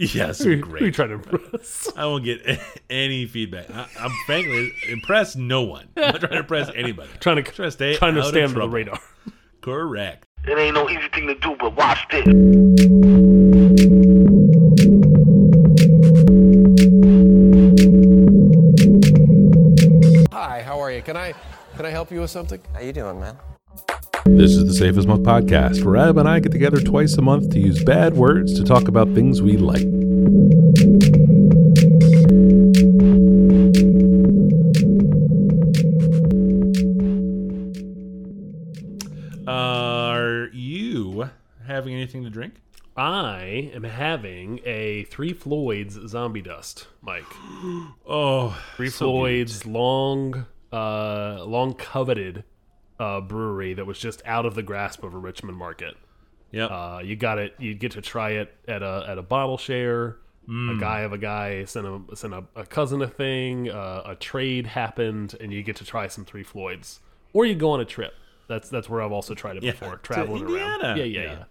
Yes, Who, who you great. trying to impress? I won't get any feedback. I, I'm frankly impress no one. I'm not trying to impress anybody. trying to Trying to stay trying to out of stay under the radar. Correct. It ain't no easy thing to do, but watch this. Hi, how are you? Can I can I help you with something? How you doing, man? This is the Safe as Milk podcast, where Ab and I get together twice a month to use bad words to talk about things we like. Are you having anything to drink? I am having a Three Floyds Zombie Dust, Mike. Oh, Three so Floyds long, uh, long coveted uh, brewery that was just out of the grasp of a Richmond market. Yeah. Uh, you got it. You get to try it at a at a bottle share. Mm. A guy of a guy sent a sent a, a cousin a thing. Uh, a trade happened, and you get to try some Three Floyds, or you go on a trip. That's that's where I've also tried it Yeah, before, traveling around. Indiana. Yeah, yeah,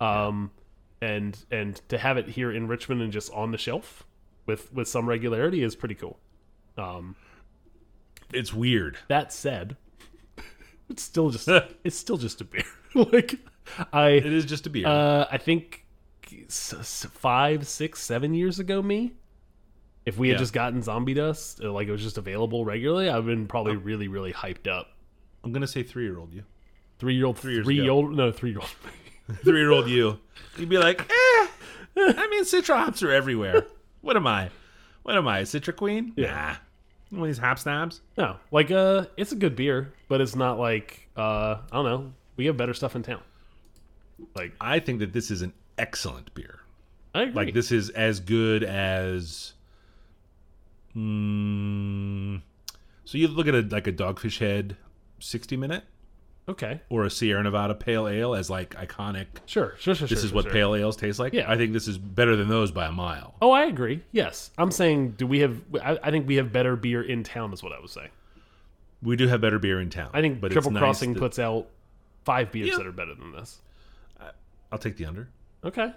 yeah. Um, and and to have it here in Richmond and just on the shelf with with some regularity is pretty cool. Um, it's weird. that said, it's still just it's still just a beer. like I It is just a beer. uh, I think five, six, seven years ago, me. If we had Yeah. just gotten Zombie Dust, uh, like it was just available regularly, I've been probably really, really hyped up. I'm gonna say three year old you. Three year old, Three years three year ago. old, no, three year old. Three year old you. You'd be like, eh. I mean, Citra hops are everywhere. What am I? What am I? A Citra queen? Yeah. Nah. One of these hap snabs. No, like uh, it's a good beer, but it's not like uh, I don't know. We have better stuff in town. Like I think that this is an excellent beer. I agree. Like this is as good as. Mm, so you look at a like a Dogfish Head, sixty minute, Okay, or a Sierra Nevada Pale Ale as like iconic. sure, sure, sure. This sure, is sure, what sure. pale ales taste like. Yeah. I think this is better than those by a mile. Oh, I agree. Yes, I'm saying, do we have? I, I think we have better beer in town. Is what I was saying. We do have better beer in town. I think but Triple it's nice Crossing that- puts out five beers Yeah. that are better than this. I'll take the under. Okay,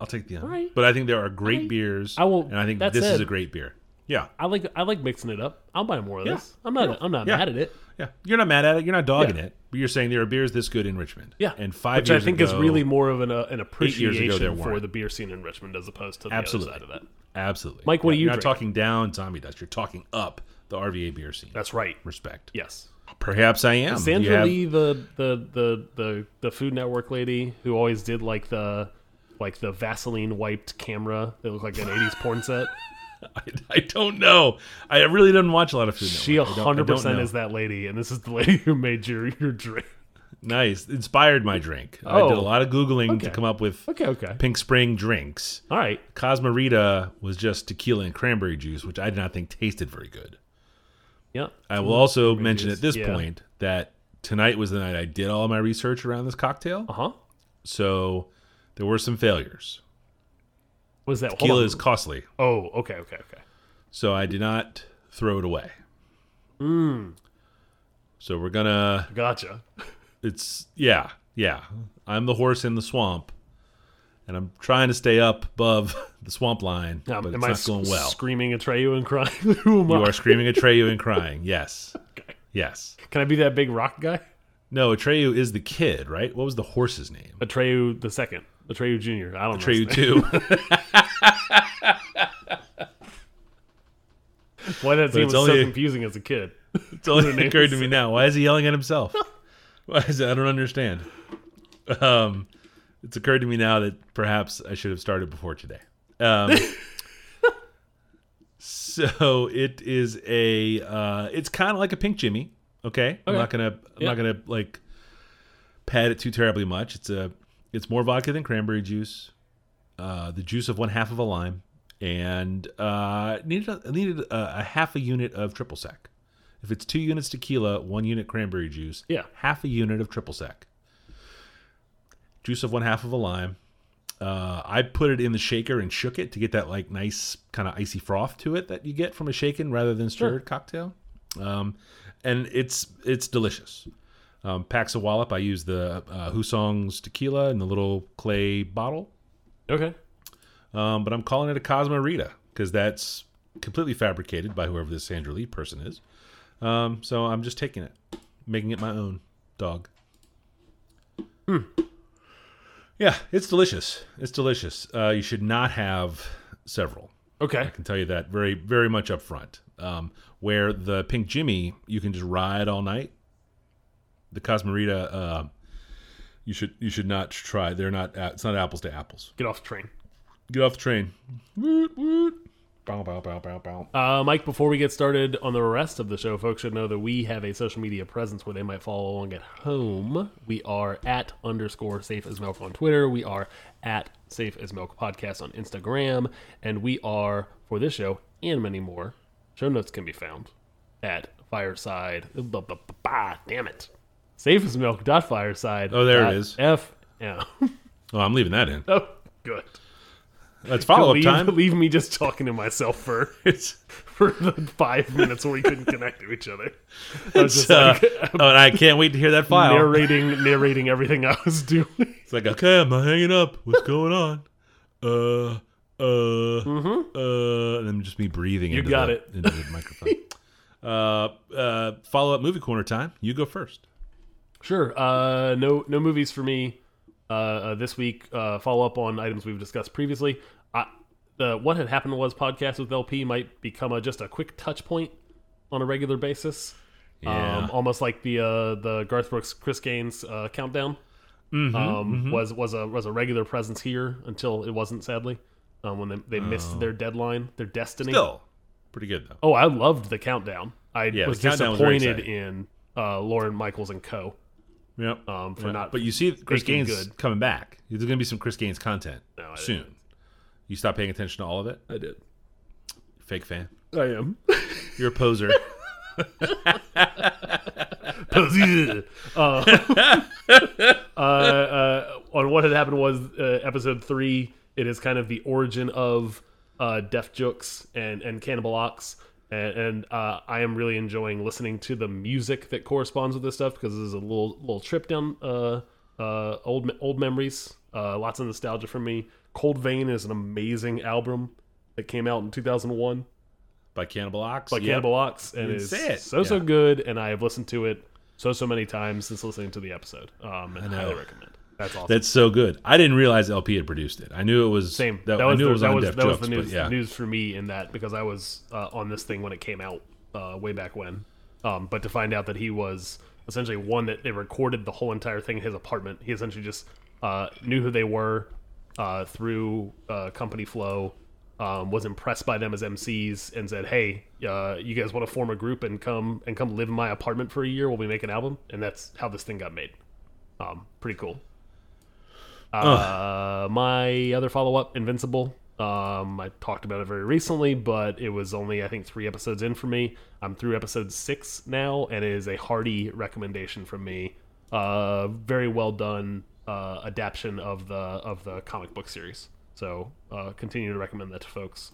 I'll take the under. But I think there are great beers. I will- And I think this is a great beer. Yeah. I like I like mixing it up. I'll buy more of Yeah. this. I'm not I'm not Yeah. mad at it. Yeah. You're not mad at it. You're not dogging Yeah. it. But you're saying there are beers this good in Richmond. Yeah, And five which I think ago, is really more of an uh, an ago, appreciation there for the beer scene in Richmond as opposed to the Absolutely. other side of that. Absolutely. Mike, what Yeah, are you You're not talking down zombie dust. You're talking up the RVA beer scene. That's right. respect. Yes. Perhaps I am. Sandra have- Lee, the, the the the the Food Network lady who always did like the like the Vaseline wiped camera that looked like an '80s porn set. I, I don't know. I really didn't watch a lot of food. She Network. I don't- I hundred don't percent know. is that lady, and this is the lady who made your your drink. Nice. Inspired my drink. I did a Oh. lot of Googling to come up with Okay, okay, Pink Spring drinks. all right. Cosmorita was just tequila and cranberry juice, which I did not think tasted very good. Yeah, I will also mention juice, at this yeah. point that tonight was the night I did all my research around this cocktail. uh huh. So there were some failures. Was that Tequila is costly, Oh, okay, okay, okay. so I did not throw it away. Hmm. So we're gonna. Gotcha. It's yeah, yeah. I'm the horse in the swamp, and I'm trying to stay up above the swamp line, Now, but am it's I going well. screaming at Atreyu and crying? Who am You I? are screaming at Atreyu and crying. Yes. Yes. Can I be that big rock guy? No, Atreyu is the kid, right? What was the horse's name? Atreyu the second. Atreyu Junior. I don't know. Atreyu two. Why that seem was so confusing as a kid. It's only occurred to me now. Why is he yelling at himself? Why is it? I don't understand. Um, it's occurred to me now that perhaps I should have started before today. Um, so it is a. Uh, it's kind of like a pink Jimmy. Okay, I'm not gonna. I'm Yeah. not gonna like pad it too terribly much. It's a. It's more vodka than cranberry juice. Uh, the juice of one half of a lime, and uh, needed a, needed a, a half a unit of triple sec. If it's two units tequila, one unit cranberry juice, Yeah. half a unit of triple sec. Juice of one half of a lime. Uh, I put it in the shaker and shook it to get that like nice kind of icy froth to it that you get from a shaken rather than stirred cocktail. Um, and it's it's delicious. Um, packs a wallop. I use the uh, Hussong's tequila in the little clay bottle. Okay. Um, but I'm calling it a Cosmo Rita because that's completely fabricated by whoever this Sandra Lee person is. Um, so I'm just taking it, making it my own dog. Yeah, it's delicious. It's delicious. Uh, you should not have several. Okay. I can tell you that very, very much up front. Um, where the Pink Jimmy, you can just ride all night. The Cosmorita, uh, you should you should not try. They're not. It's not apples to apples. Get off the train. Get off the train. Woot, woot. Bow, bow, bow, bow, bow. Uh, Mike, before we get started on the rest of the show, folks should know that we have a social media presence where they might follow along at home. We are at underscore safe as milk on Twitter. We are at safe as milk podcast on Instagram. And we are, for this show and many more, show notes can be found at fireside. Bah, bah, bah, damn it. Safe as milk dot fireside. Oh, there it dot. F. Yeah. Oh, I'm leaving that in. oh, good. That's follow up leave, time. leave me just talking to myself for for the five minutes where we couldn't connect to each other. I was just uh, like oh, and I can't wait to hear that file. narrating narrating everything I was doing. It's like, okay, I'm hanging up. What's going on? Uh, uh, mm -hmm. uh, and then just me breathing. You into got the, it. into the microphone. uh, uh, follow up movie corner time. You go first. Sure. Uh, no no movies for me uh, uh, this week. Uh, follow up on items we've discussed previously. I, the what had happened was podcast with LP might become a, just a quick touch point on a regular basis. Yeah. Um, almost like the uh, the Garth Brooks Chris Gaines uh, countdown Mm-hmm, um, was was a was a regular presence here until it wasn't sadly um, when they, they missed their deadline their destiny. Still, pretty good though. Oh, I loved the countdown. I Yeah, was was disappointed exciting. in uh, Lorne Michaels and Co. Yep. Um, for Yeah. not But you see, Chris Gaines good. coming back. There's going to be some Chris Gaines content No, soon. didn't. You stop paying attention to all of it. I did. Fake fan. I am. You're a poser. uh, uh, uh, on what had happened was uh, episode three. It is kind of the origin of uh, Def Jux and and Cannibal Ox, and, and uh, I am really enjoying listening to the music that corresponds with this stuff because this is a little little trip down uh, uh, old old memories. Uh, lots of nostalgia for me. Cold Vein is an amazing album that came out in 2001 By Cannibal Ox. by Yep. Cannibal Ox, and it is say it. so so good. And I have listened to it so so many times since listening to the episode. Um, and know. highly recommend. That's awesome. That's so good. I didn't realize LP had produced it. I knew it was Same. That, That, I was knew the, it was that on was Def that was the news yeah. news for me in that because I was uh, on this thing when it came out uh, way back when. Um, but to find out that he was essentially one that they recorded the whole entire thing in his apartment. He essentially just uh, knew who they were uh, through uh, company flow. Um, was impressed by them as MCs and said, "Hey, uh, you guys want to form a group and come and come live in my apartment for a year while we make an album?" And that's how this thing got made. Um, pretty cool. Uh, my other follow up, Invincible. Um, I talked about it very recently, but it was only I think three episodes in for me. I'm through episode six now, and it is a hearty recommendation from me. Uh, very well done uh, adaptation of the of the comic book series. So uh, continue to recommend that to folks.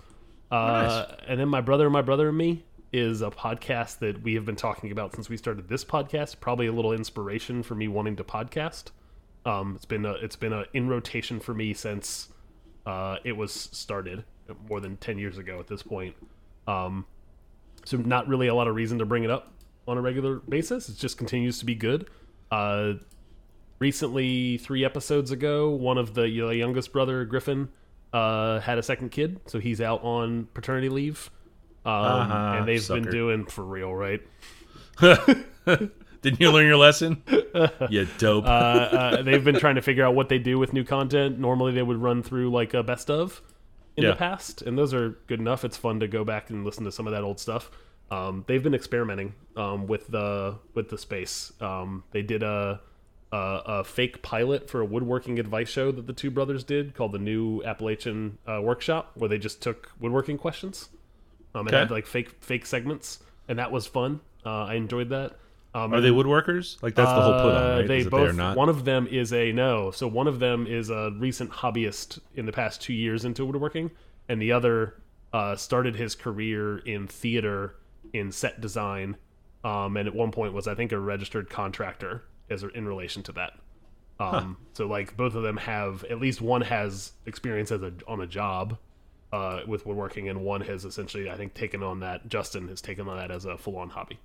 Uh, And then my brother, my brother and me is a podcast that we have been talking about since we started this podcast. Probably a little inspiration for me wanting to podcast. Um, it's been a, it's been a in rotation for me since uh, it was started more than ten years ago at this point. Um, so not really a lot of reason to bring it up on a regular basis. It just continues to be good. Uh, recently, three episodes ago, one of the youngest brother Griffin uh, had a second kid, so he's out on paternity leave. Um, Uh-huh, and they've sucker. been doing for real, right? Didn't you learn your lesson? you dope. uh, uh, they've been trying to figure out what they do with new content. Normally, they would run through like a best of in Yeah. the past, and those are good enough. It's fun to go back and listen to some of that old stuff. Um, they've been experimenting um, with the with the space. Um, they did a, a a fake pilot for a woodworking advice show that the two brothers did called the New Appalachian uh, Workshop, where they just took woodworking questions um, and Okay. had like fake fake segments, and that was fun. Uh, I enjoyed that. Um, Are they woodworkers? Like that's the whole put on, uh, right? They Is both. they not. One of them is a no. So one of them is a recent hobbyist in the past two years into woodworking, and the other uh, started his career in theater in set design, um, and at one point was I think a registered contractor as in relation to that. Um, so like both of them have at least one has experience as a on a job uh, with woodworking, and one has essentially I think taken on that. Justin has taken on that as a full on hobby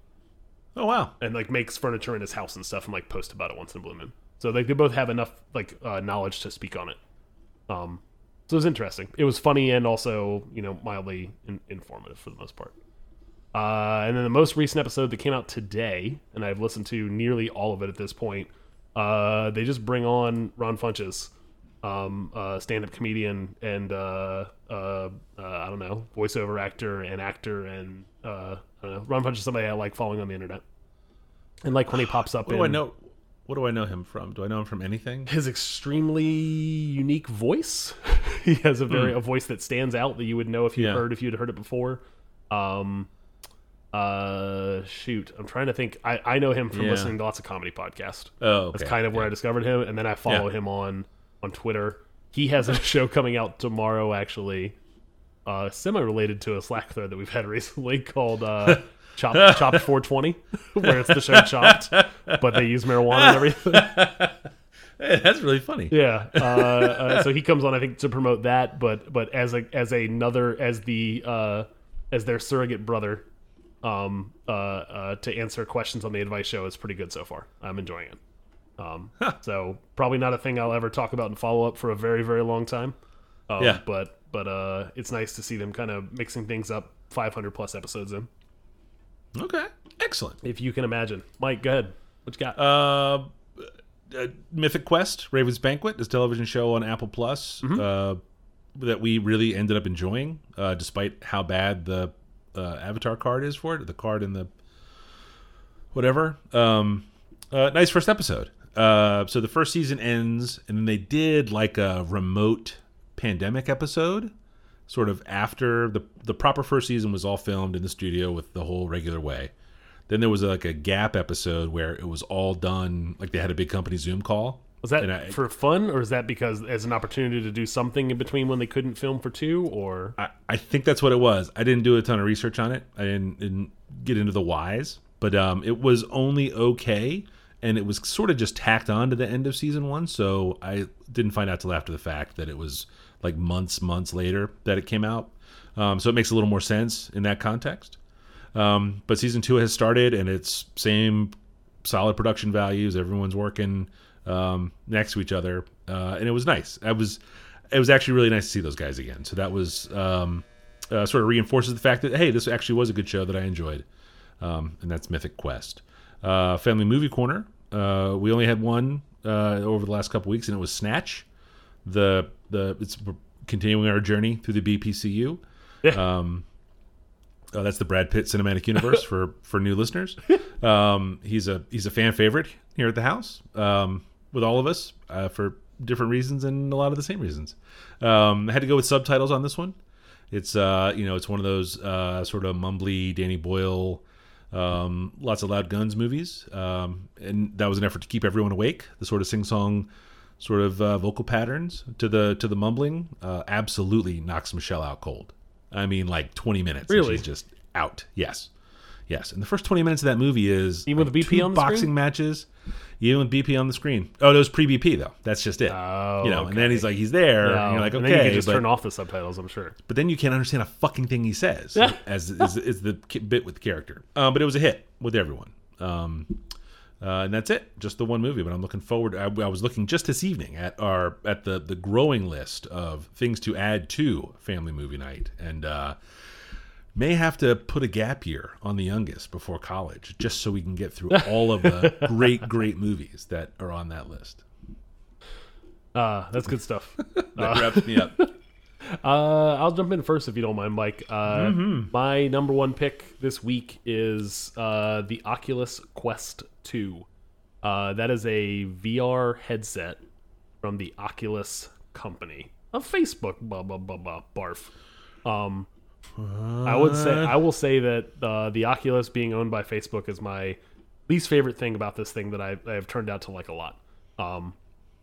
Oh wow. and like makes furniture in his house and stuff and like post about it once in a blue moon. So like they both have enough like uh, knowledge to speak on it. Um, so it was interesting. It was funny and also you know mildly in- informative for the most part. Uh, and then the most recent episode that came out today, and I've listened to nearly all of it at this point. Uh, they just bring on Ron Funches, um, uh, stand-up comedian and uh, uh, uh, I don't know, voiceover actor and actor, and uh, I don't know. Ron Funches is somebody I like following on the internet, and like when he pops up What in do I know? What do I know him from? Do I know him from anything? his extremely unique voice. he has a very a voice that stands out that you would know if you. Yeah. heard if you'd heard it before. Um, uh, shoot, I'm trying to think. I I know him from Yeah. listening to lots of comedy podcasts. Oh, okay. That's kind of where I discovered him, and then I follow Yeah. him on on Twitter. He has a show coming out tomorrow, actually, uh, semi related to a Slack thread that we've had recently called uh, Chop Chopped 420, where it's the show Chopped, but they use marijuana and everything. Hey, that's really funny. Yeah. Uh, uh, so he comes on, I think, to promote that, but but as a as another as the uh, as their surrogate brother, um, uh, uh, to answer questions on the advice show is pretty good so far. I'm enjoying it. Um, so probably not a thing I'll ever talk about and follow up for a very very long time. Um, Yeah. But but uh, it's nice to see them kind of mixing things up. 500 plus episodes in, Okay. Excellent. if you can imagine. Mike, go ahead. What you got? Uh, uh, Mythic Quest, Raven's Banquet, this television show on Apple Plus uh, that we really ended up enjoying, uh, despite how bad the uh, Avatar card is for it, the card in the whatever. Um, uh, nice first episode. Uh, so the first season ends, and then they did like a remote pandemic episode, sort of after the the proper first season was all filmed in the studio with the whole regular way. Then there was like a gap episode where it was all done like they had a big company Zoom call. Was that I- for fun, or is that because as an opportunity to do something in between when they couldn't film for two? Or I, I think that's what it was. I didn't do a ton of research on it. I didn't, didn't get into the whys, but um, it was only okay, and it was sort of just tacked on to the end of season one. So I didn't find out till after the fact that it was like months, months later that it came out. Um, so it makes a little more sense in that context. Um, but season two has started, and it's same solid production values. Everyone's working um, next to each other, uh, and it was nice. I was, it was actually really nice to see those guys again. So that was um, uh, sort of reinforces the fact that hey, this actually was a good show that I enjoyed, um, and that's Mythic Quest. Uh, Family Movie Corner. Uh, we only had one uh, over the last couple weeks, and it was Snatch. The the it's continuing our journey through the BPCU. Um, uh, that's the Brad Pitt cinematic universe for for new listeners. Um, he's a he's a fan favorite here at the house um, with all of us uh, for different reasons and a lot of the same reasons. Um, I had to go with subtitles on this one. It's uh, you know it's one of those uh, sort of mumbly Danny Boyle, um, lots of loud guns movies, um, and that was an effort to keep everyone awake. The sort of sing song, sort of uh, vocal patterns to the to the mumbling uh, absolutely knocks Michelle out cold. I mean, like twenty minutes. Really? she's just out. Yes, yes. And the first twenty minutes of that movie is Even with BP on the boxing screen? matches. Even with BP on the screen. Oh, it was pre BP though. That's just it. Oh, you know, and then he's like, he's there, No. and you're like, and okay, then you can just but, turn off the subtitles. I'm sure. but then you can't understand a fucking thing he says. as is, is the bit with the character. Um, but it was a hit with everyone. Um, uh, and that's it. Just the one movie. But I'm looking forward. I, I was looking just this evening at our at the the growing list of things to add to family movie night, and uh, may have to put a gap year on the youngest before college, just so we can get through all of the great great movies that are on that list. Uh, that's good stuff. That wraps me up. Uh, I'll jump in first if you don't mind, Mike. Uh, Mm-hmm. My number one pick this week is uh, the Oculus Quest 2. Uh, that is a VR headset from the Oculus company. A Facebook, blah, blah, blah, blah, barf. Um, I would say I will say that uh, the Oculus being owned by Facebook is my least favorite thing about this thing that I, I have turned out to like a lot. Um,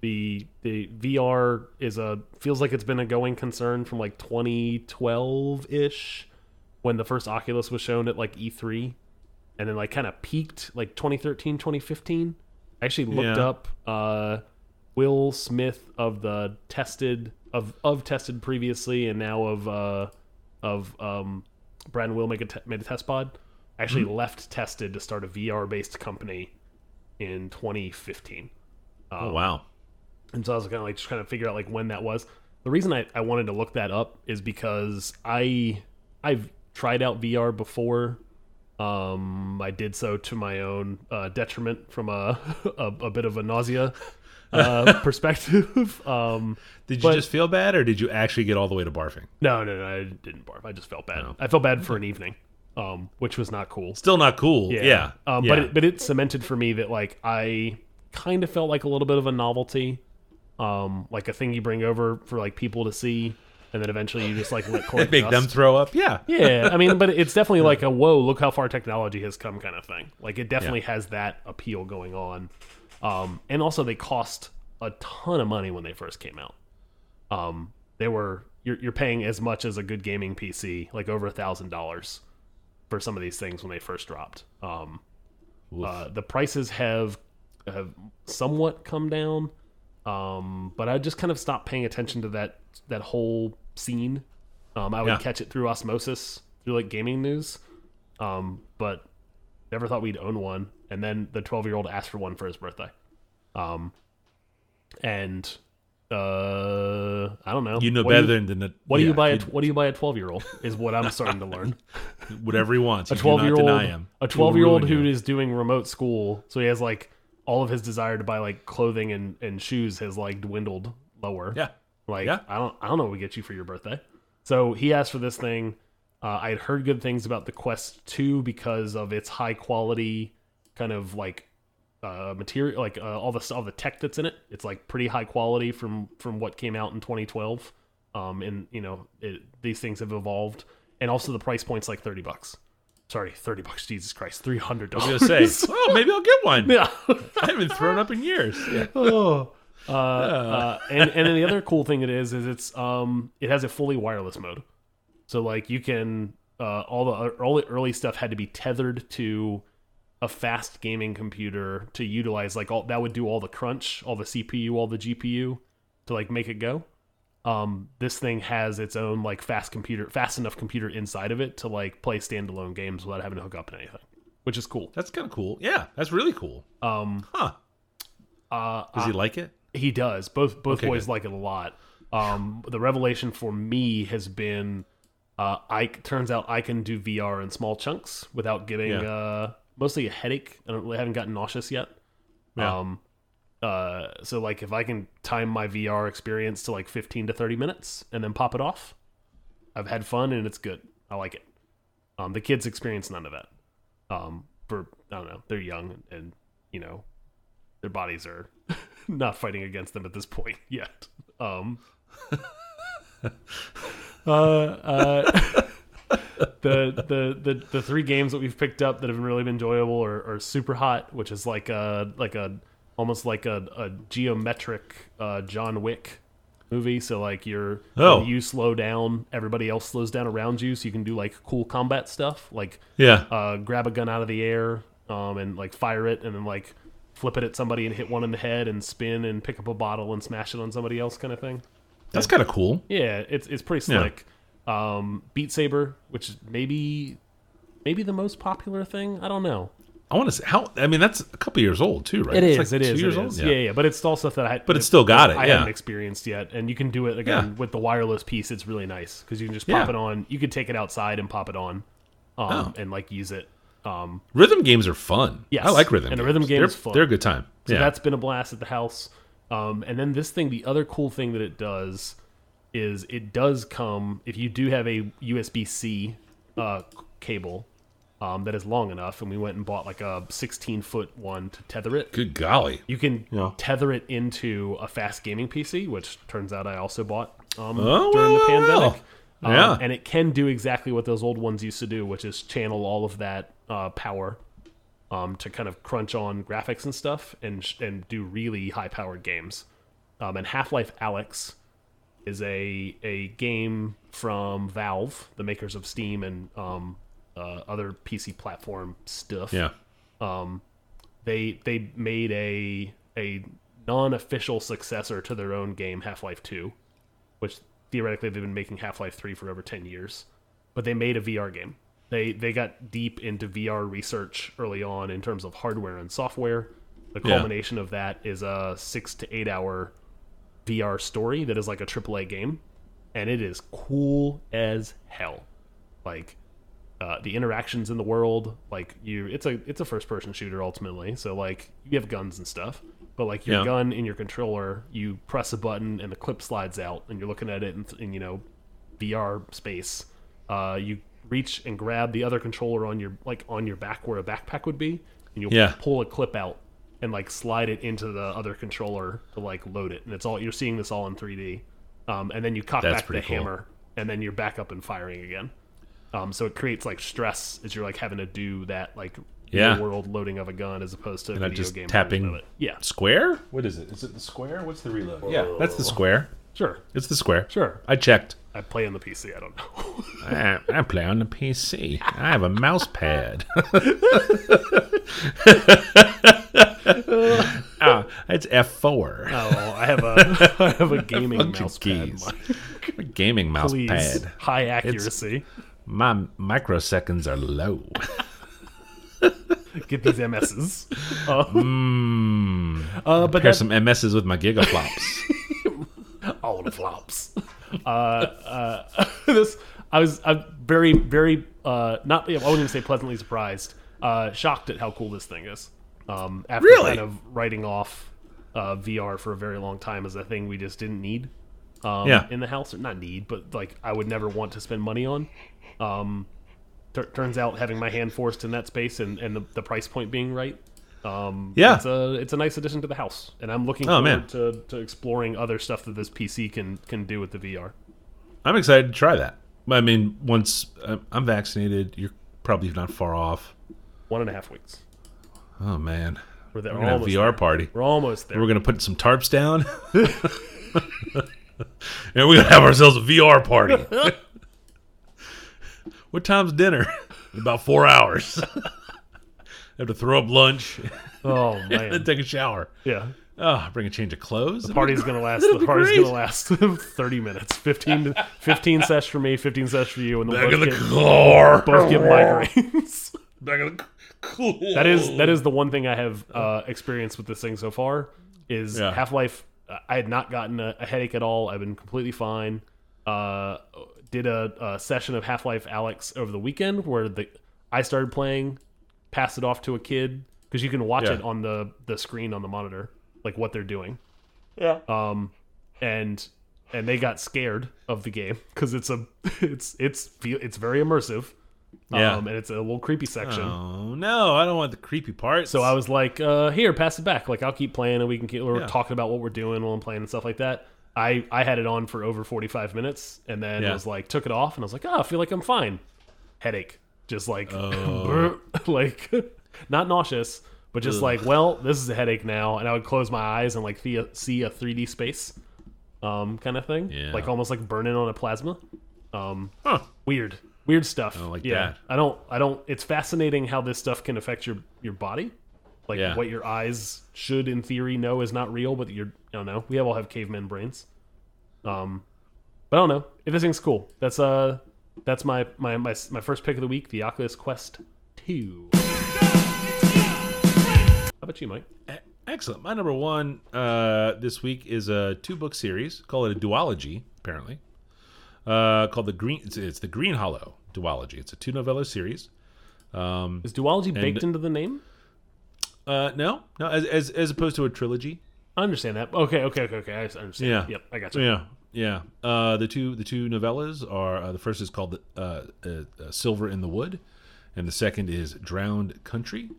the the VR is a feels like it's been a going concern from like 2012 ish when the first Oculus was shown at like E3 and then like kind of peaked like 2013 2015 I actually looked Yeah. up uh Will Smith of the tested of of tested previously and now of uh of um Brad and Will make a te- made a test pod actually left tested to start a VR based company in 2015. oh wow. And so I was kind of like just trying to figure out like when that was. The reason I, I wanted to look that up is because I I've tried out VR before. Um, I did so to my own uh, detriment from a, a a bit of a nausea uh, perspective. Um, Did you But- just feel bad, or did you actually get all the way to barfing? no, no, no, I didn't barf. I just felt bad. I felt bad for an evening, um, which was not cool. Still not cool. Yeah. Um, yeah. But it, but it cemented for me that like I kind of felt like a little bit of a novelty, um, like a thing you bring over for like people to see, and then eventually you just like let make them throw up. Yeah. yeah, I mean, but it's definitely like a whoa, look how far technology has come kind of thing. Like it definitely has that appeal going on. Um, and also they cost a ton of money when they first came out. Um, they were you're you're paying as much as a good gaming PC, like over a thousand dollars for some of these things when they first dropped. Um, uh, the prices have have somewhat come down, um, but I just kind of stopped paying attention to that that whole scene. Um, I would Yeah. catch it through osmosis through like gaming news, um, but never thought we'd own one. And then the twelve year old asked for one for his birthday, um, and uh, I don't know. You know What better you- than the. What do you buy? A, what do you buy a twelve year old? Is what I'm starting to learn. whatever he wants. a You do 12 not year old deny him. a 12 year old who you. is doing remote school so he has like all of his desire to buy like clothing and, and shoes has like dwindled lower Yeah. like Yeah. i don't i don't know what we get you for your birthday so he asked for this thing uh, i had heard good things about the quest 2 because of its high quality kind of like uh, material like uh, all the all the tech that's in it. It's like pretty high quality from from what came out in 2012 um and you know it, these things have evolved. And also the price point's like 30 bucks. Sorry 30 bucks. Jesus christ. 300 I dollars was gonna say, oh, maybe I'll get one. yeah. I haven't thrown up in years. Yeah. oh. Uh, uh, and and then the other cool thing it is is it's um it has a fully wireless mode. So like you can uh all the all the early stuff had to be tethered to a fast gaming computer to utilize like all that would do all the crunch all the cpu all the gpu to like make it go um this thing has its own like fast computer fast enough computer inside of it to like play standalone games without having to hook up to anything which is cool That's kind of cool. Yeah, that's really cool. um Huh? uh Does he like it? He does. Both both Okay, boys good. like it a lot. Um, the revelation for me has been, uh, I turns out I can do VR in small chunks without getting Yeah. uh, mostly a headache. I don't really haven't gotten nauseous yet. Yeah. Um, uh, so like if I can time my VR experience to like 15 to 30 minutes and then pop it off, I've had fun and it's good. I like it. Um, the kids experience none of that. Um, for I don't know, they're young and you know their bodies are not fighting against them at this point yet. Um, uh, uh, the, the the the three games that we've picked up that have really been enjoyable are, are Super Hot, which is like a like a almost like a, a geometric uh, John Wick movie. So like you're Oh. you slow down, everybody else slows down around you, so you can do like cool combat stuff, like Yeah. uh, grab a gun out of the air um, and like fire it and then like flip it at somebody and hit one in the head and spin and pick up a bottle and smash it on somebody else kind of thing. That's kind of cool. Yeah, it's it's pretty Yeah. Um, Beat Saber, which is maybe maybe the most popular thing. I don't know. I want to say how. I mean, that's a couple years old too, right? It It's is. like it two is. Years it old. is. Yeah. yeah, But it's all stuff that I. But it's still got it, I yeah. haven't experienced yet, and you can do it again Yeah. with the wireless piece. It's really nice because you can just pop Yeah. it on. You could take it outside and pop it on, um, Oh. and like use it. Um, Rhythm games are fun. Yes. I like rhythm. And games. rhythm game they're, is fun. They're a good time. So yeah. that's been a blast at the house. Um, and then this thing, the other cool thing that it does is it does come if you do have a USB C uh, cable um, that is long enough, and we went and bought like a 16 foot one to tether it. good golly. You can Yeah. tether it into a fast gaming PC, which turns out I also bought um, Oh, during well, the well, pandemic. well. Um, Yeah. and it can do exactly what those old ones used to do, which is channel all of that uh, power um, to kind of crunch on graphics and stuff and sh- and do really high powered games. Um, and Half Life Alyx is a a game from Valve, the makers of Steam and um, uh, other PC platform stuff Yeah. they they made a a non-official successor to their own game, Half Life Two, which theoretically they've been making Half Life Three for over ten years, but they made a VR game. They they got deep into VR research early on in terms of hardware and software. The Yeah. culmination of that is a six to eight hour VR story that is like a AAA game, and it is cool as hell. Like uh, the interactions in the world, like you, it's a it's a first person shooter ultimately. So like you have guns and stuff, but like your Yeah. gun in your controller, you press a button and the clip slides out, and you're looking at it in, in you know VR space. Uh, you reach and grab the other controller on your like on your back where a backpack would be, and you'll Yeah. pull a clip out and like slide it into the other controller to like load it, and it's all you're seeing this all in 3D. Um, and then you cock That's back the cool. hammer, and then you're back up and firing again. Um, so it creates like stress as you're like having to do that like Yeah. real world loading of a gun as opposed to And video just game tapping of it. Yeah, square. What is it? Is it the square? What's the reload? Yeah, that's the square. sure, It's the square. sure. I checked. I play on the PC. I don't know. I, I play on the PC. I have a mouse pad. ah, it's F4. oh, I have a I have a gaming mouse pad. keys. A gaming mouse Please, pad. high accuracy. My microseconds are low. Get these MSs. Uh, Mmm. uh, but Pair that, some MSs with my gigaflops. all the flops. uh, uh, this I was I'm very very uh, not I wouldn't even say pleasantly surprised, uh, shocked at how cool this thing is. Um, after Really? kind of writing off uh, VR for a very long time as a thing we just didn't need um, Yeah. in the house, or not need, but like I would never want to spend money on. Um, turns out having my hand forced in that space and, and the, the price point being right. Um, Yeah. it's a it's a nice addition to the house, and I'm looking Oh, forward to, to exploring other stuff that this PC can can do with the VR. I'm excited to try that. I mean, once uh, I'm vaccinated, you're probably not far off. One and a half weeks. Oh man, We're there. we're gonna have a VR there. party. We're almost there. We're gonna put some tarps down, and we're gonna have ourselves a VR party. what time's dinner? In about four hours. have to throw up lunch oh and man. take a shower. yeah. Oh, bring a change of clothes. The party's gonna last. That'll The party's great. gonna last thirty minutes. 15, 15 sets for me. Fifteen sets for you, and the back then both the get, car. both get migraines. Back in the cool. that is that is the one thing I have uh, experienced with this thing so far. Is Yeah. Half Life. I had not gotten a, a headache at all. I've been completely fine. Uh, did a, a session of Half Life Alyx over the weekend where the I started playing, passed it off to a kid because you can watch Yeah. it on the the screen on the monitor, like what they're doing. Yeah. Um, and and they got scared of the game because it's a it's it's feel it's very immersive. Yeah. Um, and it's a little creepy section. Oh no, I don't want the creepy parts. So I was like, uh, "Here, pass it back. Like I'll keep playing, and we can keep we're Yeah. talking about what we're doing while I'm playing and stuff like that." I I had it on for over 45 minutes, and then Yeah. was like, took it off, and I was like, "Oh, I feel like I'm fine." Headache, just like, Oh. like not nauseous, but just like, well, this is a headache now, and I would close my eyes and like the, see a 3D space, um, kind of thing, Yeah. like almost like burning on a plasma. Um, Huh. weird weird stuff i don't like yeah that. i don't i don't it's fascinating how this stuff can affect your your body like Yeah. what your eyes should in theory know is not real but you're i don't know we all have caveman brains um but i don't know if this thing's cool that's uh that's my my my, my first pick of the week the oculus quest 2 how about you mike Excellent. My number one uh, this week is a two book series. Call it a duology, apparently. Uh, called the Green. It's, it's the Green Hollow duology. It's a two novella series. Um, is duology baked into the name uh, no, no, as, as as opposed to a trilogy. i understand that okay okay okay okay i understand Yeah. yep i got you Yeah, yeah. Uh, the two the two novellas are uh, the first is called uh, uh, uh, Silver in the Wood, and the second is Drowned Country.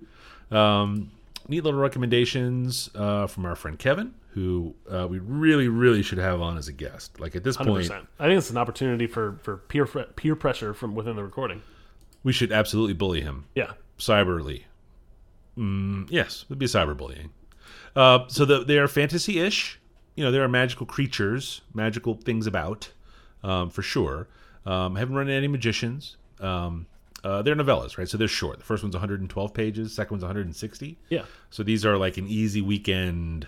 Um, neat little recommendations uh, from our friend Kevin, who uh, we really really should have on as a guest. Like at this Hundred point, percent. I think it's an opportunity for for peer peer pressure from within the recording. we should absolutely bully him Yeah, cyberly. Mm, yes, it'd be cyberbullying. Uh, so the, they are fantasy-ish. You know, there are magical creatures, magical things about, um, for sure. Um, I haven't run into any magicians. Um, uh, they're novellas, right? So they're short. The first one's 112 pages. Second one's 160. yeah. So these are like an easy weekend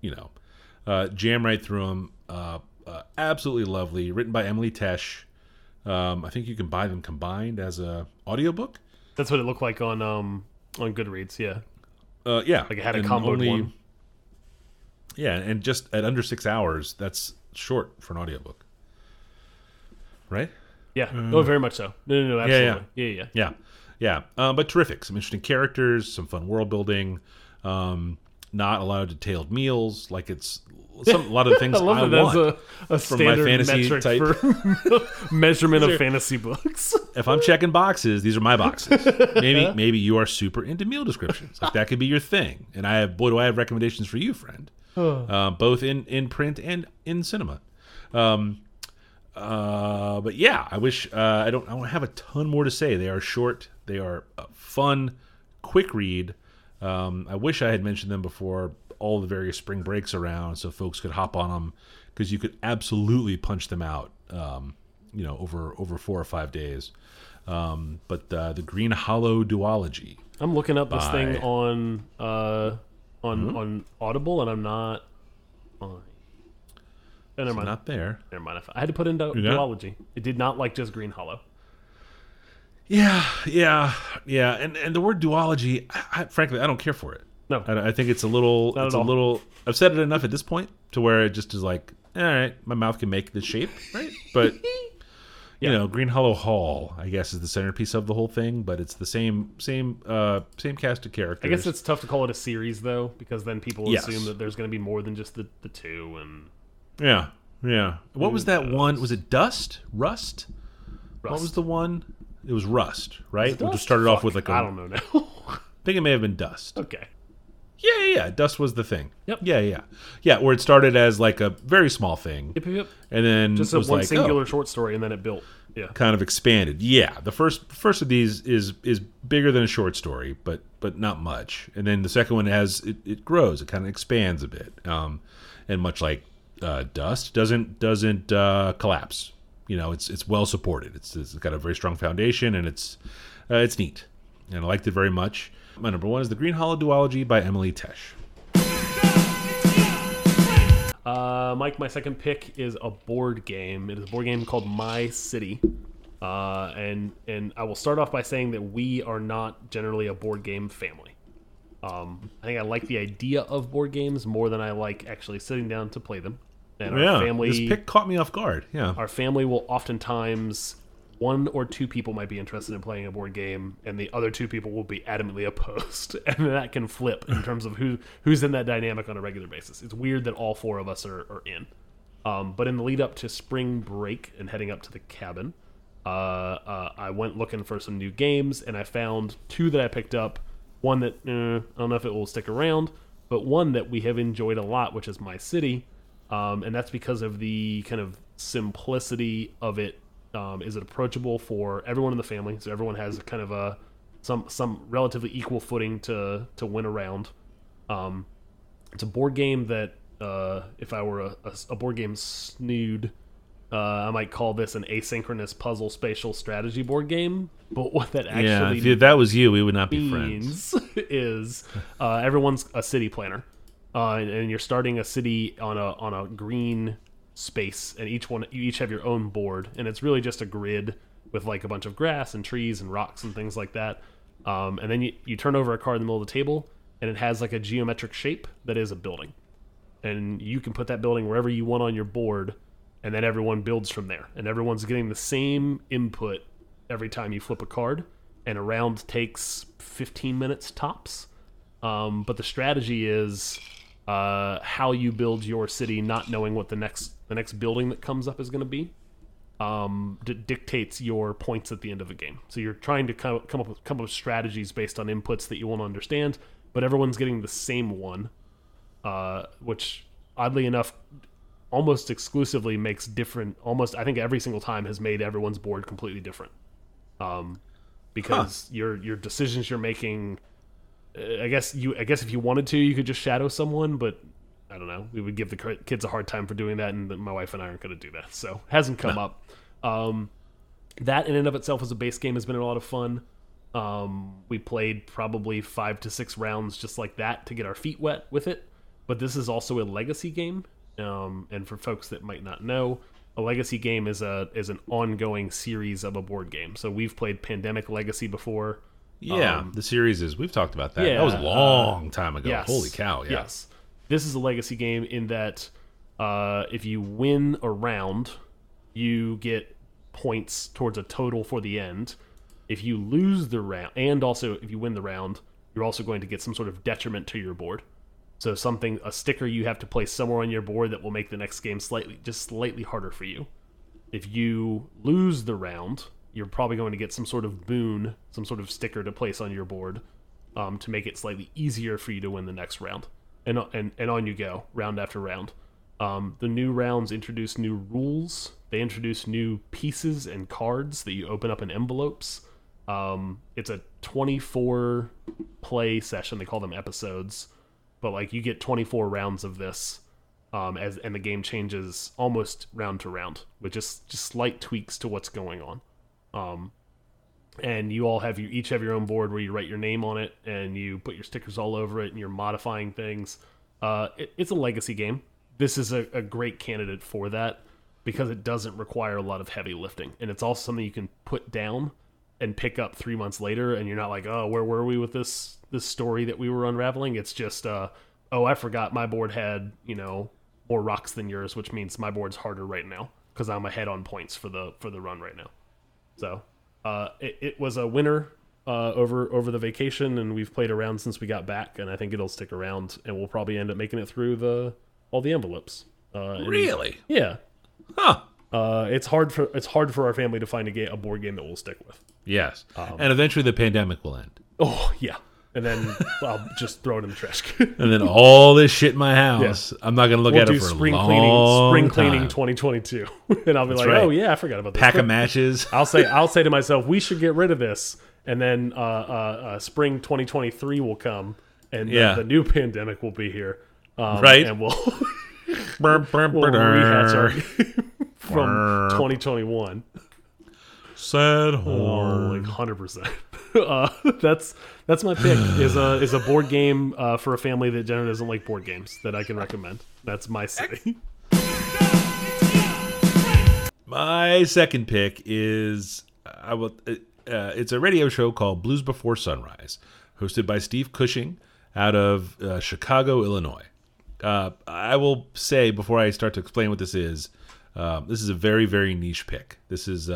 you know, uh, jam right through them. Uh, uh, absolutely lovely. Written by Emily Tesh. Um, I think you can buy them combined as a audiobook. That's what it looked like on um on Goodreads. Yeah, Uh, yeah, like it had a combo one. Yeah, and just at under six hours, that's short for an audiobook, right? Yeah, oh, very much so. No, no, no, Mm. Yeah, yeah. absolutely. Yeah, yeah. Yeah, yeah, um, but terrific. Some interesting characters, some fun world building. Um, not a lot of detailed meals, like it's some, a lot of things I love I that want. that's a, a from my standard fantasy metric type. for measurement of fantasy books. if I'm checking boxes, these are my boxes. Maybe maybe you are super into meal descriptions. Like that could be your thing. And I have boy do I have recommendations for you, friend. Uh, both in in print and in cinema. Um, uh, but yeah, I wish uh, I don't I don't have a ton more to say. They are short. They are uh, fun, quick read. Um, I wish I had mentioned them before all the various spring breaks around, so folks could hop on them because you could absolutely punch them out. Um, you know, over over four or five days. Um, but uh, the Green Hollow duology. I'm looking up this thing on uh on Mm-hmm. on Audible, and I'm not. Oh, never mind. Not there. never mind. I had to put in du- You got it? duology. It did not like just Green Hollow. Yeah, yeah, yeah. And and the word duology, I, I, frankly, I don't care for it. No. I, I think it's a little. Not it's a all. little. I've said it enough at this point to where it just is like, all right, my mouth can make this shape, right? But you know, Green Hollow Hall, I guess, is the centerpiece of the whole thing. But it's the same, same, uh, same cast of characters. I guess it's tough to call it a series though, because then people Yes. assume that there's going to be more than just the, the two. And yeah, yeah. What was that one? Was it Dust? Rust? What was the one? It was Rust, right? We just started off with like a. I don't know now. I think it may have been Dust. okay. Yeah, yeah, yeah. Dust was the thing. Yep. Yeah, yeah, yeah. Where it started as like a very small thing, Yep, yep, and then Just a was one like, singular oh, short story, and then it built. Yeah. kind of expanded. Yeah, the first first of these is is bigger than a short story, but but not much. And then the second one has it, it grows. It kind of expands a bit, um, and much like uh, Dust doesn't doesn't uh, collapse. You know, it's it's well supported. It's, it's got a very strong foundation, and it's uh, it's neat, and I liked it very much. My number one is the Green Hollow duology by Emily Tesh. Uh, Mike, my second pick is a board game. It is a board game called My City. Uh, and and I will start off by saying that we are not generally a board game family. Um, I think I like the idea of board games more than I like actually sitting down to play them. And our yeah, family, this pick caught me off guard. Yeah, our family will oftentimes one or two people might be interested in playing a board game and the other two people will be adamantly opposed. And that can flip in terms of who who's in that dynamic on a regular basis. It's weird that all four of us are, are in. Um, but in the lead up to spring break and heading up to the cabin uh, uh, i went looking for some new games and i found two that i picked up. One that eh, i don't know if it will stick around but one that we have enjoyed a lot which is my city um, and that's because of the kind of simplicity of it. Um, is it approachable for everyone in the family? So everyone has kind of a some some relatively equal footing to to win around. Um, it's a board game that uh, if I were a, a, a board game snood, uh, I might call this an asynchronous puzzle spatial strategy board game. But what that actually yeah. If that was you, we would not be friends. is uh, everyone's a city planner, uh, and, and you're starting a city on a on a green space, and each one you each have your own board, and it's really just a grid with like a bunch of grass and trees and rocks and things like that. Um, and then you, you turn over a card in the middle of the table, and it has like a geometric shape that is a building, and you can put that building wherever you want on your board, and then everyone builds from there, and everyone's getting the same input every time you flip a card, and a round takes 15 minutes tops. Um, but the strategy is uh, how you build your city, not knowing what the next the next building that comes up is going to be, um, d- dictates your points at the end of the game. So you're trying to come, come up with come up with strategies based on inputs that you want to understand, but everyone's getting the same one, uh, which oddly enough almost exclusively makes different almost i think every single time has made everyone's board completely different um because your your decisions you're making i guess you i guess if you wanted to you could just shadow someone but i don't know we would give the kids a hard time for doing that and my wife and i aren't going to do that so hasn't come up um that in and of itself as a base game has been a lot of fun um we played probably five to six rounds just like that to get our feet wet with it but this is also a legacy game. Um, and for folks that might not know, a legacy game is a is an ongoing series of a board game. So we've played Pandemic Legacy before. Yeah, Um, the series is. We've talked about that. yeah, that was a uh, long time ago. Yes. Holy cow! Yeah. Yes. This is a legacy game in that uh, if you win a round, you get points towards a total for the end. If you lose the round, and also if you win the round, you're also going to get some sort of detriment to your board. So something, a sticker you have to place somewhere on your board that will make the next game slightly, just slightly harder for you. If you lose the round, you're probably going to get some sort of boon, some sort of sticker to place on your board um, to make it slightly easier for you to win the next round. And and and on you go, round after round. Um, the new rounds introduce new rules. They introduce new pieces and cards that you open up in envelopes. Um, it's a 24 play session. They call them episodes, but like you get 24 rounds of this, um, as and the game changes almost round to round with just just slight tweaks to what's going on. Um, and you all have you each have your own board where you write your name on it and you put your stickers all over it and you're modifying things. Uh, it, it's a legacy game. This is a, a great candidate for that because it doesn't require a lot of heavy lifting and it's also something you can put down and pick up three months later and you're not like oh where were we with this this story that we were unraveling it's just uh oh i forgot my board had you know more rocks than yours which means my board's harder right now because i'm ahead on points for the for the run right now so uh, it, it was a winner uh, over over the vacation, and we've played around since we got back, and I think it'll stick around, and we'll probably end up making it through the all the envelopes. Uh, and- Really? Yeah. Huh. Uh, it's hard for it's hard for our family to find a, ga- a board game that we'll stick with. Yes. Um, and eventually the pandemic will end. Oh yeah, and then I'll just throw it in the trash can. And then all this shit in my house, I'm not going to look we'll at it for spring a long cleaning, spring cleaning time. 2022, and I'll be like, right. oh yeah, I forgot about this. Pack of matches. I'll say I'll say to myself, we should get rid of this, and then uh, uh, uh, spring 2023 will come, and Yeah. the, the new pandemic will be here, um, Right. And we'll we'll rehatch our from 2021. Sad Oh, like 100. percent Uh, that's that's my pick. Is a is a board game uh, for a family that generally doesn't like board games that I can recommend. That's my city. My second pick is I will. Uh, uh, it's a radio show called Blues Before Sunrise, hosted by Steve Cushing out of uh, Chicago, Illinois. Uh, I will say before I start to explain what this is, this is a very very niche pick. This is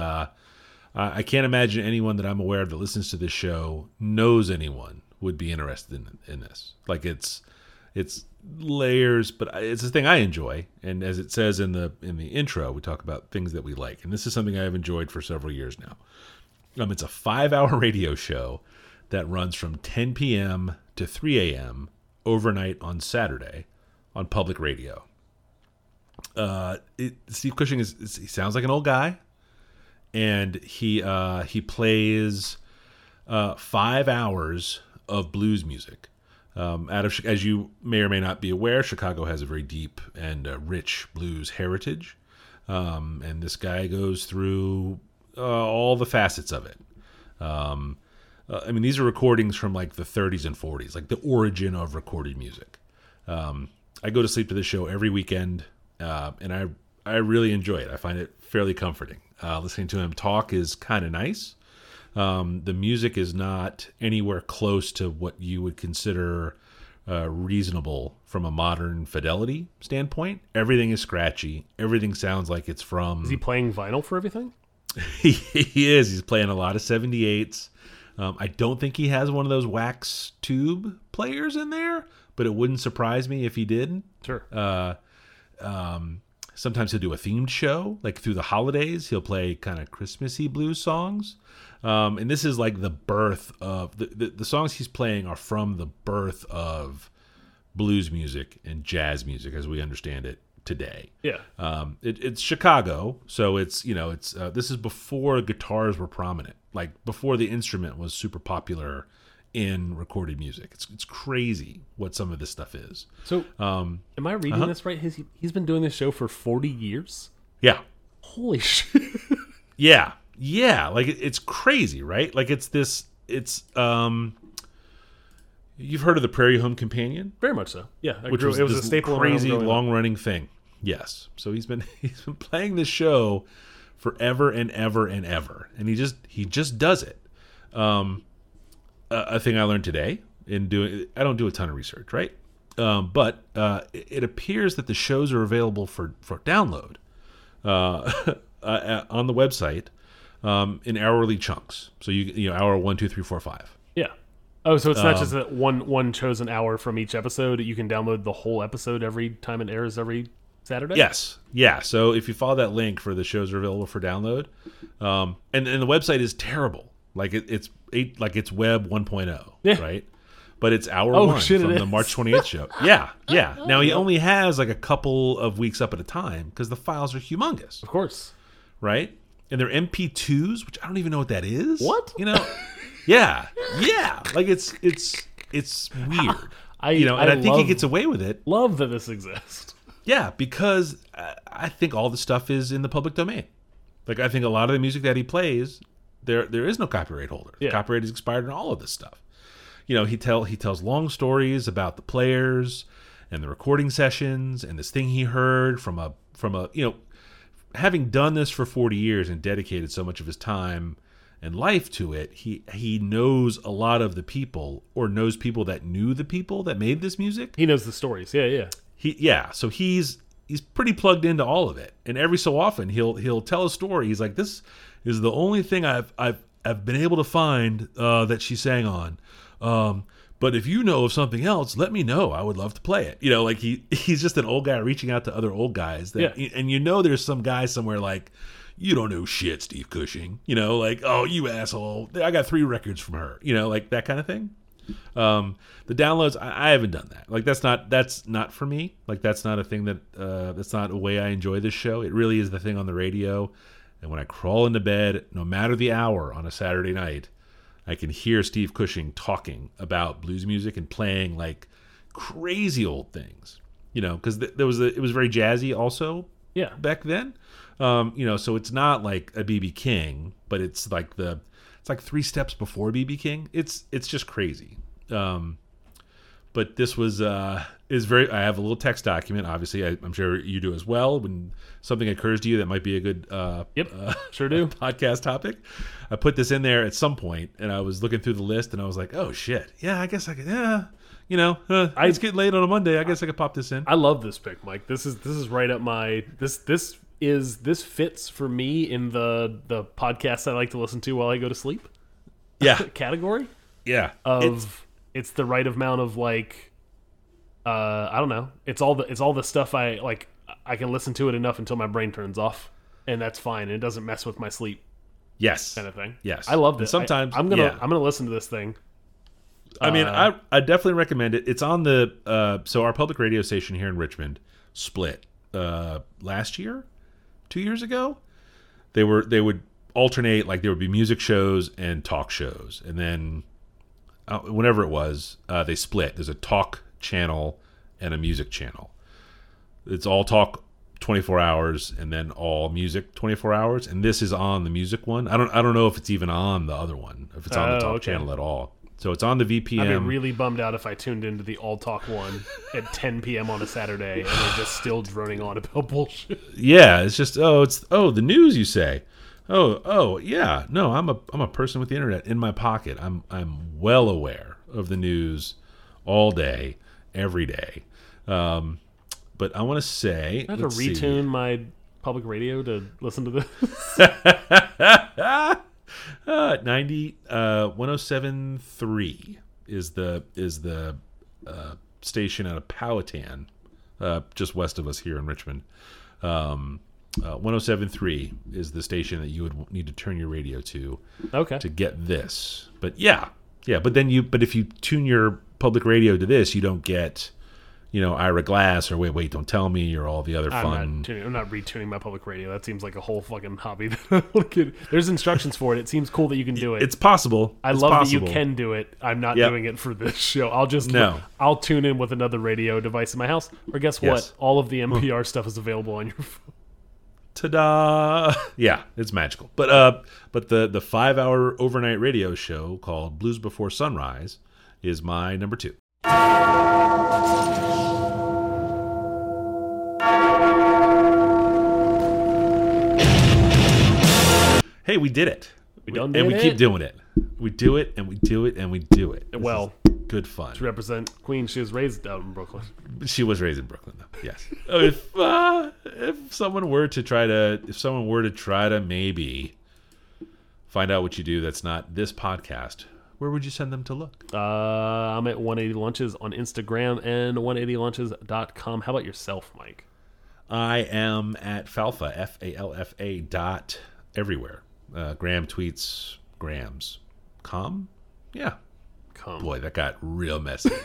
uh, I I can't imagine anyone that I'm aware of that listens to this show knows anyone would be interested in, in this. Like it's it's layers, but it's a thing I enjoy. And as it says in the in the intro, we talk about things that we like, and this is something I've enjoyed for several years now. Um, it's a five-hour radio show that runs from 10 p.m. to 3 a.m. overnight on Saturday on public radio. Uh, it, Steve Cushing is, is he sounds like an old guy, and he uh, he plays uh, five hours of blues music. Um, out of as you may or may not be aware, Chicago has a very deep and uh, rich blues heritage, um, and this guy goes through uh, all the facets of it. Um, uh, I mean, these are recordings from like the 30s and 40s, like the origin of recorded music. Um, I go to sleep to this show every weekend, uh, and I I really enjoy it. I find it fairly comforting. Uh, listening to him talk is kind of nice. Um, the music is not anywhere close to what you would consider uh, reasonable from a modern fidelity standpoint. Everything is scratchy. Everything sounds like it's from Is he playing vinyl for everything? he, he is. He's playing a lot of 78s. Um, I don't think he has one of those wax tube players in there, but it wouldn't surprise me if he did. Sure. Uh, um, sometimes he'll do a themed show, like through the holidays. He'll play kind of Christmassy blues songs. Um, and this is like the birth of the, the, the songs he's playing are from the birth of blues music and jazz music as we understand it today. yeah. Um, it, it's Chicago, so it's you know it's uh, this is before guitars were prominent, like before the instrument was super popular in recorded music. It's it's crazy what some of this stuff is. So, Um, am I reading this right? Has he, he's been doing this show for 40 years? yeah, Holy shit. yeah, yeah. Like it, it's crazy, right? Like it's this. It's um. You've heard of the Prairie Home Companion, Very much so. Yeah, I which grew- was, it was a staple. in my home crazy long running thing. Yes. So he's been he's been playing this show forever and ever and ever, and he just he just does it. Um, a, thing I learned today in doing I don't do a ton of research, right? Um, but uh, it, appears that the shows are available for for download uh, uh, on the website um, in hourly chunks. So you you know hour one, two, three, four, five. Yeah. Oh, so it's Um, not just that one one chosen hour from each episode. You can download the whole episode every time it airs every Saturday. Yes, yeah. So if you follow that link for the shows are available for download, um, and and the website is terrible. Like it, it's eight, like it's web 1.0, Yeah. right? But it's hour Oh, one shit, from the. March 28th show. Yeah, yeah. Now he only has like a couple of weeks up at a time because the files are humongous, Of course. right? And they're MP2s, which I don't even know what that is. What? You know? yeah, yeah. Like it's it's it's weird. I you know, and I, think he gets away with it love that this exists. yeah, because I- I think all the stuff is in the public domain. Like I think a lot of the music that he plays, there there is no copyright holder. Yeah. Copyright is expired on all of this stuff. You know, he tell he tells long stories about the players and the recording sessions and this thing he heard from a from a you know having done this for 40 years and dedicated so much of his time and life to it, he he knows a lot of the people or knows people that knew the people that made this music He knows the stories. Yeah, yeah. he yeah so he's he's pretty plugged into all of it. And every so often he'll he'll tell a story. He's like this is the only thing i've i've i've been able to find uh that she sang on. Um but if you know of something else let me know. I would love to play it. You know like he he's just an old guy reaching out to other old guys that Yeah. and you know there's some guy somewhere like you don't know shit steve cushing. You know like oh you asshole. I got three records from her. You know like that kind of thing um the downloads I, I haven't done that like that's not that's not for me like that's not a thing that uh that's not a way i enjoy this show it really is the thing on the radio and when i crawl into bed no matter the hour on a saturday night i can hear steve cushing talking about blues music and playing like crazy old things you know because th- there was a, it was very jazzy also Yeah. back then. Um, you know, so it's not like a BB King, but it's like the it's like three steps before BB King. It's it's just crazy. Um, but this was uh, is very. I have a little text document. Obviously, I, I'm sure you do as well. When something occurs to you that might be a good uh, Yep. uh, Sure do. podcast topic, I put this in there at some point, and I was looking through the list, and I was like, oh shit, yeah, I guess I could. Yeah, you know, uh, I- it's getting late on a Monday. I guess I could pop this in. I love this pick, Mike. This is this is right up my this this is this fits for me in the the podcast I like to listen to while I go to sleep yeah, category yeah. of It's- it's, the right amount of like uh I don't know. It's all the it's all the stuff I like I can listen to it enough until my brain turns off and that's fine. And It doesn't mess with my sleep yes, kind of thing. Yes. I love this. sometimes- I, am gonna yeah. I'm gonna listen to this thing. I mean, Uh, I I definitely recommend it. It's on the uh, so our public radio station here in Richmond split uh, last year, two years ago. They were they would alternate like there would be music shows and talk shows, and then uh, whenever it was, uh, they split. There's a talk channel and a music channel. It's all talk 24 hours and then all music 24 hours and this is on the music one i don't i don't know if it's even on the other one if it's on the Oh, talk okay. channel at all so it's on the VPM I'd be really bummed out if I tuned into the All Talk one at 10 p.m. on a Saturday and they're just still droning on about bullshit. yeah it's just oh it's oh the news you say oh oh yeah no i'm a i'm a person with the internet in my pocket i'm i'm well aware of the news all day every day um but i want to say I have to let's see. retune my public radio to listen to this. Uh, 90 uh 1073 is the is the uh, station out of Powhatan, uh, just west of us here in Richmond. Um, uh, 1073 is the station that you would need to turn your radio to Okay. to get this. But yeah, yeah. But then you, but if you tune your public radio to this, you don't get, you know, Ira Glass or wait, wait, don't tell me or all the other I'm fun. not, tuning, I'm not retuning my public radio. That seems like a whole fucking hobby. That I want to get. There's instructions for it. It seems cool that you can do it. It's possible. I It's love possible. that you can do it. I'm not Yep. doing it for this show. I'll just No. I'll tune in with another radio device in my house. Or guess what? Yes. All of the NPR stuff is available on your phone. ta-da yeah it's magical but uh but the the five hour overnight radio show called blues before sunrise is my number two. Hey, we did it. We done and we it? keep doing it. We do it and we do it and we do it. This Well, good fun. to represent Queen, she was raised out in Brooklyn. She was raised in Brooklyn, though. Yes. if uh, if someone were to try to, if someone were to try to maybe find out what you do that's not this podcast, where would you send them to look? Uh, I'm at 180 Lunches on Instagram and 180lunches.com. How about yourself, Mike? I am at Falfa, F A L F A dot everywhere. Uh, Graham tweets grams. calm, Yeah. Com. Boy, that got real messy.